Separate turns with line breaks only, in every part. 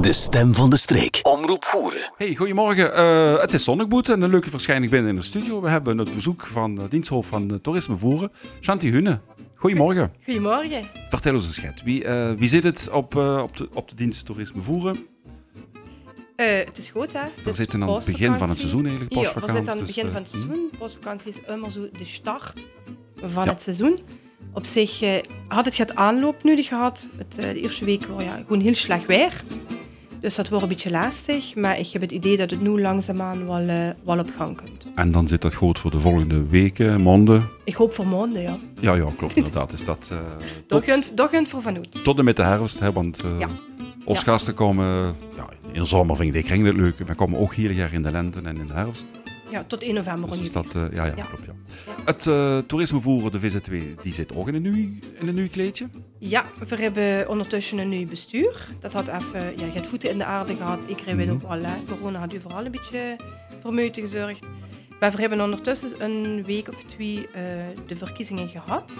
De stem van de streek. Omroep voeren.
Hey, goedemorgen. Eh, het is Zonnigboet en een leuke verschijning binnen in de studio. We hebben het bezoek van de diensthoofd van Toerisme Voeren, Shanti Hunne. Goedemorgen.
Goedemorgen.
Vertel ons eens, Schet. Wie, eh, wie zit het op, eh, op, de, op de dienst Toerisme Voeren?
Eh, het is goed, hè?
We zitten aan het begin van het seizoen eigenlijk,
Ja, we
postvakantie.
zitten aan het
dus,
begin
eh,
van het
hm.
seizoen. Postvakantie is immer zo de start van
Ja.
het seizoen. Op zich eh, had het het aanloop nodig gehad. Het, eh, de eerste week was ja, gewoon heel slecht weer. Dus dat wordt een beetje lastig. Maar ik heb het idee dat het nu langzaamaan wel, eh, wel op gang komt.
En dan zit dat goed voor de volgende weken, maanden.
Ik hoop voor maanden, ja.
Ja, ja, klopt inderdaad. Is dat,
Dat
tot,
voor vanuit.
tot en met de herfst, hè, want
Ja. Ja.
gasten komen... Ja, in de zomer vind ik het leuk, maar komen ook hier jaar in de lente en in de herfst.
Ja, tot 1 november
Dus is dat, eh, ja, ja, klopt. Ja. Het eh, toerisme voeren, de VZW, die zit ook in een, nieuw, in een nieuw kleedje.
Ja, we hebben ondertussen een nieuw bestuur. Dat had even, ja, je hebt voeten in de aarde gehad. Ik weet
Mhm.
ook wel, hè. corona had u vooral een beetje voor meute gezorgd. Maar we hebben ondertussen een week of twee eh, de verkiezingen gehad.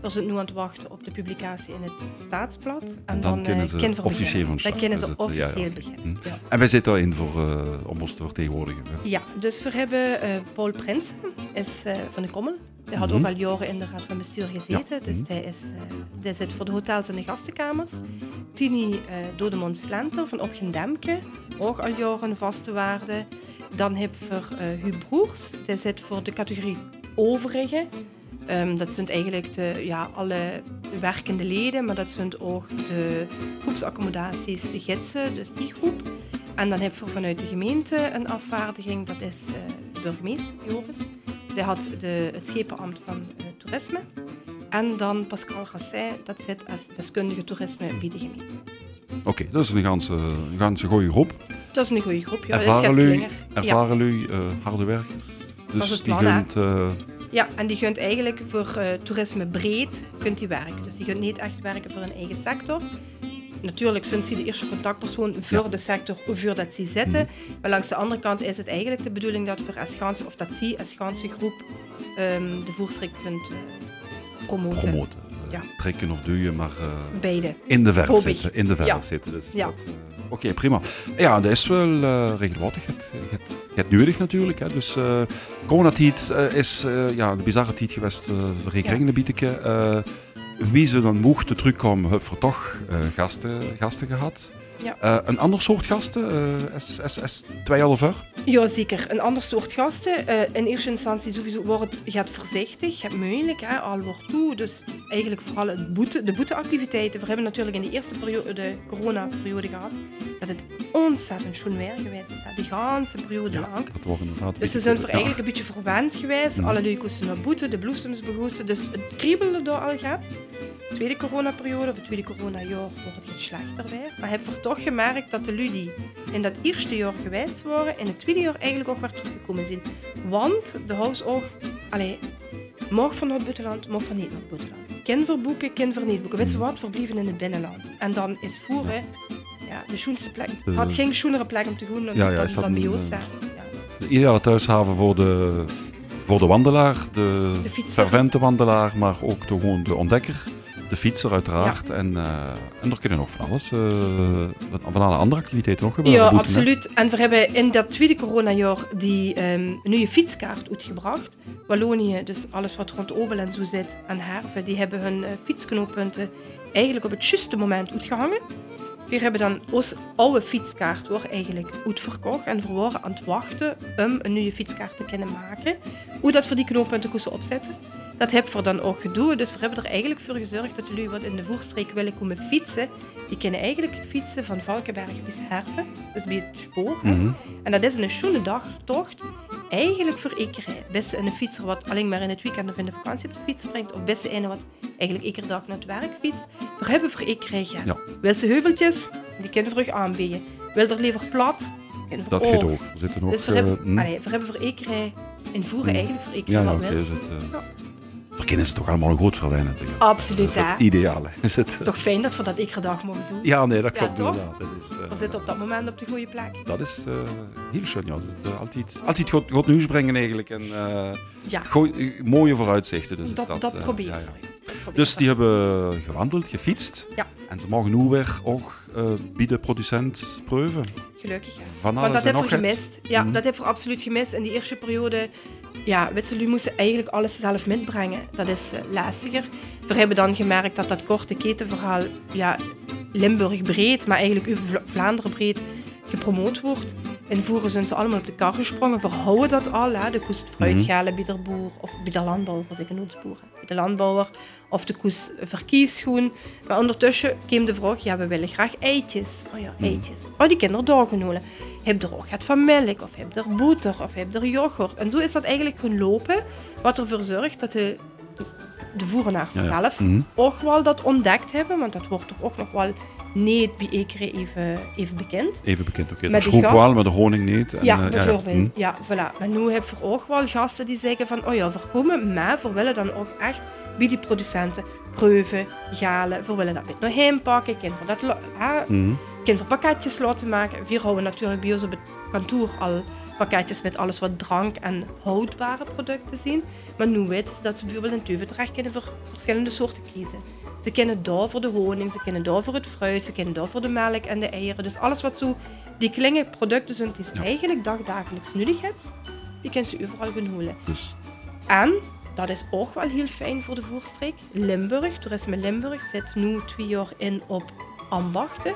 We zijn nu aan het wachten op de publicatie in het staatsblad. En,
dan
eh,
ze officieel
Dan
start.
kunnen ze
ja, ja.
officieel beginnen.
Hm.
Ja.
En wij zitten daarin voor, eh, om ons te vertegenwoordigen. hè.
Ja, dus we hebben eh, Paul Prinsen, is eh, van de Kommel. Hij had
Mhm.
ook al jaren in de raad van bestuur gezeten. Dus
Mhm.
hij, is, eh, hij zit voor de hotels en de gastenkamers. Tini eh Dodemond Slenter van Opgendemke, ook al jaren vaste waarde. Dan hebben we eh Huub Broers, die zit voor de categorie overige. Ehm, dat zijn eigenlijk de, ja, alle werkende leden, maar dat zijn ook de groepsaccommodaties, de gidsen, dus die groep. En dan hebben we vanuit de gemeente een afvaardiging, dat is de burgemeester Joris. Die had de, het schepenambt van eh, toerisme. En dan Pascal Rasset, dat zit als deskundige toerisme bij de gemeente.
Oké, dat is een ganse, een ganse goede groep.
Dat is een goede groep. Ja, dat is
ervaren.
Ja.
lui eh, harde werkers. Dus die gunt... eh,
ja, en die gunt eigenlijk voor eh, toerisme breed gunt die werken. Dus die gunt niet echt werken voor een eigen sector. Natuurlijk zijn ze de eerste contactpersoon voor de sector, voor dat ze zitten. Maar langs de andere kant is het eigenlijk de bedoeling dat voor Gaanse, of dat ze als Gaanse groep ehm, de voerstrik kunt eh, promoten.
promoten. Eh,
Ja.
Trekken of duwen, maar eh, in de verf zitten. In de verf
Ja.
zitten. Dus
Ja.
eh, Oké, prima. Ja, dat is wel eh, regelmatig. Het, het, het nodig natuurlijk. Hè. Dus coronatijd eh, is ja, een bizarre tijd geweest uh, voor rekeningen bieden. Eh, wie ze dan mochten terugkomen, hebben we toch gasten, gasten gehad.
Ja.
Eh, een ander soort gasten, eh is, is.
Ja, zeker. Een ander soort gasten. Eh, in eerste instantie sowieso wordt het gaat voorzichtig, gaat moeilijk, hè, al wordt toe. Dus eigenlijk vooral het boete, de boeteactiviteiten. We hebben natuurlijk in de eerste periode, de coronaperiode gehad, dat het ontzettend schoon weer geweest is. Hè, die ganse periode lang.
Dat wordt inderdaad
Dus ze zijn voor eigenlijk een beetje verwend geweest. Alle lui koesten naar boete, de bloesems begoesten. Dus het kriebelde door al gaat. Tweede coronaperiode of het tweede coronajaar wordt het iets slechter weer. Maar heb er toch gemerkt dat de lui die in dat eerste jaar geweest waren, in het tweede jaar eigenlijk ook weer teruggekomen zijn. Want de huis ook, allee, mag van het buitenland, mag van niet naar het buitenland. Kind verboeken, kind voor niet boeken. Weet je wat, verblijven in het binnenland. En dan is voeren ja, de schoonste plek. Het had geen schoonere plek om te gaan dan,
Ja, ja,
dan, bij
eh.
Ja.
De ideale thuishaven voor de, voor de wandelaar, de,
De fietser.
fervente wandelaar, maar ook de, gewoon de ontdekker. De fietser uiteraard. En, eh, en er kunnen nog van alles, eh, van alle andere activiteiten nog gebeuren.
Ja,
boeten, hè.
absoluut. En we hebben in dat tweede coronajaar die ehm nieuwe fietskaart uitgebracht. Wallonië, dus alles wat rond Obel en zo zit, en Herve, die hebben hun eh, fietsknooppunten eigenlijk op het juiste moment uitgehangen. We hebben dan onze oude fietskaart wordt eigenlijk uitverkocht en we waren aan het wachten om een nieuwe fietskaart te kunnen maken. Hoe dat voor die knooppunten opzetten. Dat hebben we dan ook gedaan. Dus we hebben er eigenlijk voor gezorgd dat jullie wat in de voorstreek willen komen fietsen. Die kunnen eigenlijk fietsen van Valkenberg bis Herve, dus bij het spoor.
Mhm.
En dat is een schone dagtocht. Eigenlijk voor iedereen. Best een fietser wat alleen maar in het weekend of in de vakantie op de fiets brengt. Of best een wat eigenlijk iedere dag naar het werk fietst. We hebben voor iedereen gehad.
Ja.
Wil ze heuveltjes, die kunnen we terug aanbieden. Wil er liever plat,
Dat gaat ook. Er zitten nog...
Dus we hebben, allee, we hebben voor iedereen in voeren
Hm.
eigenlijk voor iedereen
ja, ja,
wat
oké. Verkennen ze toch allemaal een groot verwijnen.
Absoluut, hè.
het ideale. Is het,
is toch fijn dat we dat iedere dag mogen doen.
ja, nee, dat
Ja,
klopt
toch?
Dat is, eh,
We zitten op dat moment op de goede plek.
dat is eh, heel schön, ja. Dat is, eh, altijd, altijd goed, goed nieuws brengen eigenlijk. En
Ja,
mooie vooruitzichten. Dus is
dat,
dat,
dat probeer ik
Dus die hebben gewandeld, gefietst.
Ja.
En ze mogen nu weer ook uh, bieden producent proeven.
Gelukkig. Ja.
Van
Want dat
en
heb
nog
we gemist. Ja,
Mhm.
dat heb we absoluut gemist. In die eerste periode, ja, jullie moesten eigenlijk alles zelf metbrengen. Dat is eh, lastiger. We hebben dan gemerkt dat dat korte ketenverhaal, ja, Limburg breed, maar eigenlijk Vlaanderen breed gepromoot wordt. In Voeren zijn ze allemaal op de kar gesprongen, verhouden dat al. Hè. De koes het fruit galen bij de boer, of bij de landbouwer, was ik een noodboer. Bij de landbouwer, of de koes verkiest gewoon. Maar ondertussen kwam de vraag, ja, we willen graag eitjes. Oh ja, eitjes. Oh, die kinderen doorgenomen. Heb er ook het van melk, of heb er boter, of heb er yoghurt. En zo is dat eigenlijk gaan lopen, wat ervoor zorgt dat de, de voerenaars
Ja,
zelf
Mhm.
ook wel dat ontdekt hebben, want dat wordt toch ook nog wel niet bij Ekeren even, even bekend.
Even bekend, oké.
Met gas-
wel, maar de honing niet. En,
Ja,
eh,
bijvoorbeeld.
hm.
Ja, voilà. Maar nu heb je ook wel gasten die zeggen van, oh ja, voorkomen, maar we willen dan ook echt bij die producenten proeven, galen, we willen dat met naar heen pakken, kind voor dat ah,
Mhm.
Kind voor pakketjes laten maken. We houden natuurlijk bij ons op het kantoor al pakketjes met alles wat drank en houdbare producten zien. Maar nu weten ze dat ze bijvoorbeeld in terecht kunnen voor verschillende soorten kiezen. Ze kennen daar voor de honing, ze kennen daar voor het fruit, ze kennen daar voor de melk en de eieren. Dus alles wat zo die kleine producten zijn die ze eigenlijk dagdagelijks nodig hebt, die kunnen ze overal gaan holen.
Dus
En, dat is ook wel heel fijn voor de voerstreek, Limburg, Toerisme Limburg, zit nu twee jaar in op ambachten.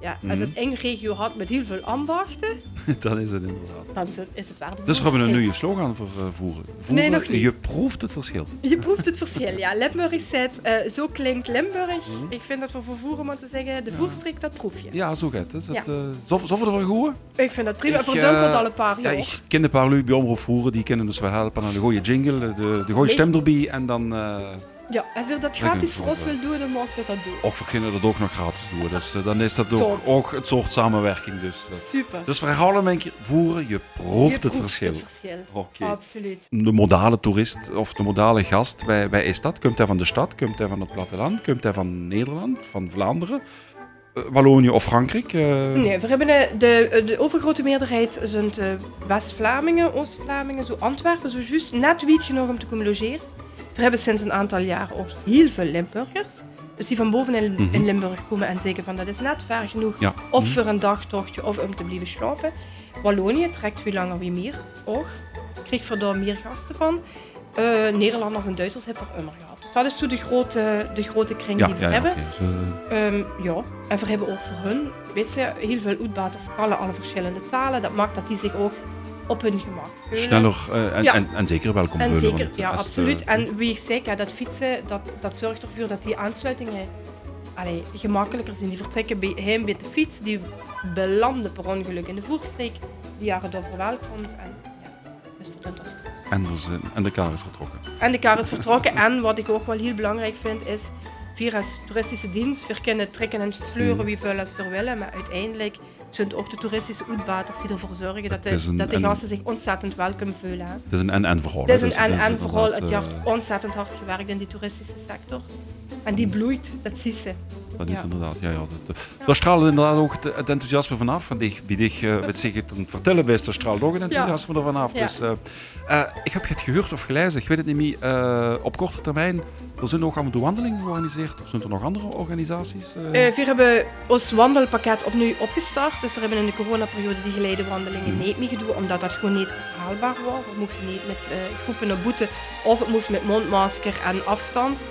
Ja, als het een regio had met heel veel ambachten,
dan is het inderdaad.
dan is het, is het
Dus we hebben een nieuwe slogan voor eh, voeren. voeren.
Nee, nog niet.
Je proeft het verschil.
Je proeft het verschil, ja. Limburg zit, eh, zo klinkt Limburg.
Mhm.
Ik vind dat we voor voeren moeten zeggen, de voerstreek, dat proef je.
Ja, zo gaat het. Is het
Ja.
zo, zo voor de vergoeden?
Ik vind dat prima.
Ik,
Verdunkt dat
eh,
al een paar
Ja, ik ken een paar lui bij Omroep Voeren, die kunnen dus wel helpen aan de goede jingle, de, de goede stem erbij. En dan eh,
Ja, als je dat gratis voor ons wil doen, dan mag dat dat doen.
ook voor kinderen dat ook nog gratis doen. Dus dan is dat ook, ook het soort samenwerking. Dus.
Super.
dus we herhalen een keer, voeren, je proeft
Je
het verschil.
het verschil.
Oké.
Absoluut.
De modale toerist of de modale gast, wij, wij is dat? Komt hij van de stad? Komt hij van het platteland? Komt hij van Nederland? Van Vlaanderen? Eh, Wallonië of Frankrijk? Eh,
Nee, we hebben de, de overgrote meerderheid zijn West-Vlamingen, Oost-Vlamingen, zo Antwerpen, zo juist net wiet genoeg om te komen logeren. We hebben sinds een aantal jaren ook heel veel Limburgers. Dus die van boven in, in Limburg komen en zeggen van dat is net ver genoeg.
Mhm. Ja.
Of voor een dagtochtje of om te blijven slapen. Wallonië trekt wie langer wie meer. Ook. Kreeg er daar meer gasten van. Eh, Nederlanders en Duitsers hebben er immer gehad. Dus dat is zo de grote, de grote kring
ja,
die we
ja,
hebben. Ehm, ja, en we hebben ook voor hun, weet je, heel veel uitbaters kallen alle verschillende talen. Dat maakt dat die zich ook op hun gemak voelen.
sneller eh, en,
Ja.
en, en zeker welkom
En
voelen,
zeker, ja, absoluut.
eh,
En wie ik zeg, ja, dat fietsen, dat, dat zorgt ervoor dat die aansluitingen allee, gemakkelijker zijn. Die vertrekken bij hem met de fiets, die belanden per ongeluk in de voerstreek, die jaren door verwelkomt. En ja, dat is voor hen toch
en, en de kar is vertrokken.
en de kar is vertrokken. En wat ik ook wel heel belangrijk vind, is... Wir als toeristische dienst, we kunnen trekken en sleuren wie veel als we willen, maar uiteindelijk zijn het ook de toeristische uitbaters die ervoor zorgen dat
Het
de, dat de gasten zich ontzettend welkom voelen.
Het is een en-en verhaal. Hè.
is
Dus
een
het
en-en vooral. Het jaar
eh,
ontzettend hard gewerkt in die toeristische sector. En die bloeit, dat zie ze.
Dat is
Ja.
inderdaad, ja, ja. Dat, Daar straalde inderdaad ook het, het enthousiasme vanaf. Van die, wie dich uh, met zich het het vertellen wist, daar straalde ook het enthousiasme er vanaf. Dus, eh, eh, ik heb het gehoord of gelezen, ik weet het niet meer, eh, op korte termijn, er zijn ook toe wandelingen georganiseerd. Of zijn er nog andere organisaties? eh?
Eh, we hebben ons wandelpakket opnieuw opgestart. Dus we hebben in de coronaperiode die geleide wandelingen niet meer gedaan, omdat dat gewoon niet haalbaar was. We mochten niet met eh, groepen naar boete of het moest met mondmasker en afstand.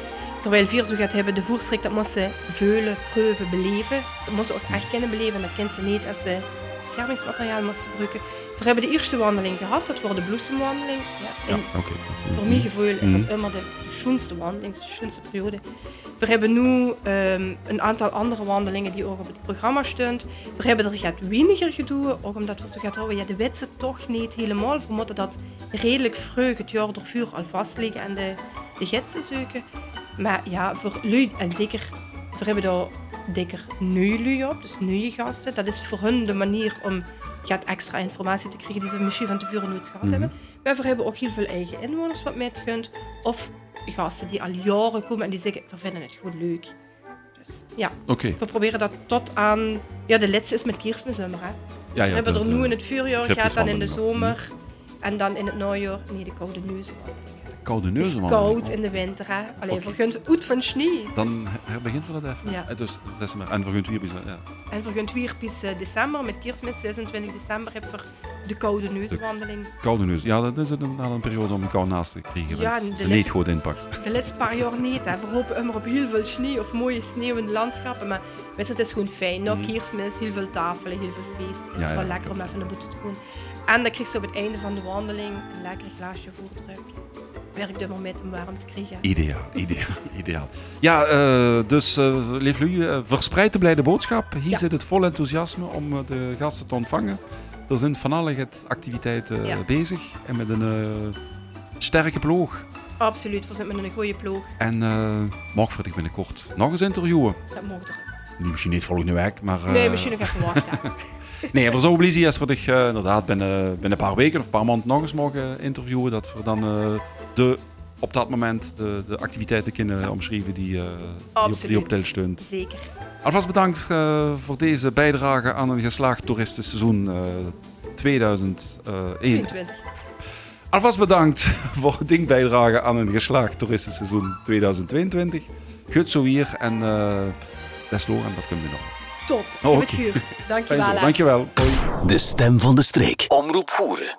Terwijl zo gaat hebben, de voerstreek, dat moest ze veulen, preuven, beleven. Dat moest ze ook echt kunnen beleven. Dat kent ze niet als ze beschermingsmateriaal moest gebruiken. We hebben de eerste wandeling gehad, dat was de bloesemwandeling. Ja, voor mijn gevoel is
Mhm.
dat immer de schoonste wandeling, de schoonste periode. We hebben nu ehm, een aantal andere wandelingen die ook op het programma staan. We hebben er gaat weniger gedoe, ook omdat we zo gaat houden, ja, de wetsen toch niet helemaal. We moeten dat redelijk vroeg het jaar ervoor al vastleggen en de, de gidsen zoeken. Maar ja, voor lui, en zeker, we hebben daar dikker nieuwe lui op, dus nieuwe gasten. Dat is voor hun de manier om gaat extra informatie te krijgen die ze misschien van tevoren nooit gehad hebben. Maar we hebben ook heel veel eigen inwoners wat meegegund. Of gasten die al jaren komen en die zeggen, we vinden het gewoon leuk. Dus ja, we proberen dat tot aan... Ja, de laatste is met kerstmis hè.
Ja,
we
ja,
hebben
de-
er
de
nu in het vuurjaar, gaat dan in de zomer. En dan in het najaar, nee, de koude neus.
Koude
Het is koud in de winter, hè. Alleen
Oké.
vergunt uit van sneeuw.
Dan begint we dat even.
Ja.
Eh, Dus, dat is maar, en vergunt weer ja.
En vergunt weer bis eh, december, met kerstmis 26 december, heb je de koude neuzenwandeling.
Koude neus. Ja, dat is het een, een periode om een kou naast te krijgen.
Ja,
ze niet
laatste-
goed inpakt.
De laatste paar jaar niet, hè. We hopen immer op heel veel sneeuw of mooie sneeuwende landschappen. Maar weet je, het is gewoon fijn. Na kerstmis, heel veel tafelen, heel veel feest. Is
Mhm. Ja,
het wel
ja,
lekker om even naar buiten te gaan. En dan krijg je op het einde van de wandeling een lekker glaasje voordruk. Werk er maar met om warm te krijgen.
Ideaal, ideaal, ideaal. Ja, eh, dus uh, lief Lu, eh, verspreid de blijde boodschap. Hier
Ja.
zit het vol enthousiasme om eh, de gasten te ontvangen. Er zijn van alle activiteiten
Ja.
bezig en met een eh, sterke ploeg.
Absoluut, we zitten met een goede ploeg.
En uh, morgen ik binnenkort nog eens interviewen.
Dat mogen er.
Misschien niet volgende week, maar... eh,
Nee, misschien nog even wachten.
Nee, we zouden blij als we dich eh, inderdaad binnen, binnen een paar weken of een paar maanden nog eens mogen interviewen. Dat we dan eh, de, op dat moment de, de activiteiten kunnen omschrijven die, eh die, op, die steunt.
Zeker.
Alvast bedankt eh, voor deze bijdrage aan een geslaagd toeristisch seizoen eh 2001.
23.
Alvast bedankt voor de bijdrage aan een geslaagd toeristisch seizoen 2022. Goed zo hier en en dat kunnen we nog.
Top.
Oh,
gehuurd. Dankjewel.
Dankjewel. Hoi.
De stem van de streek. Omroep voeren.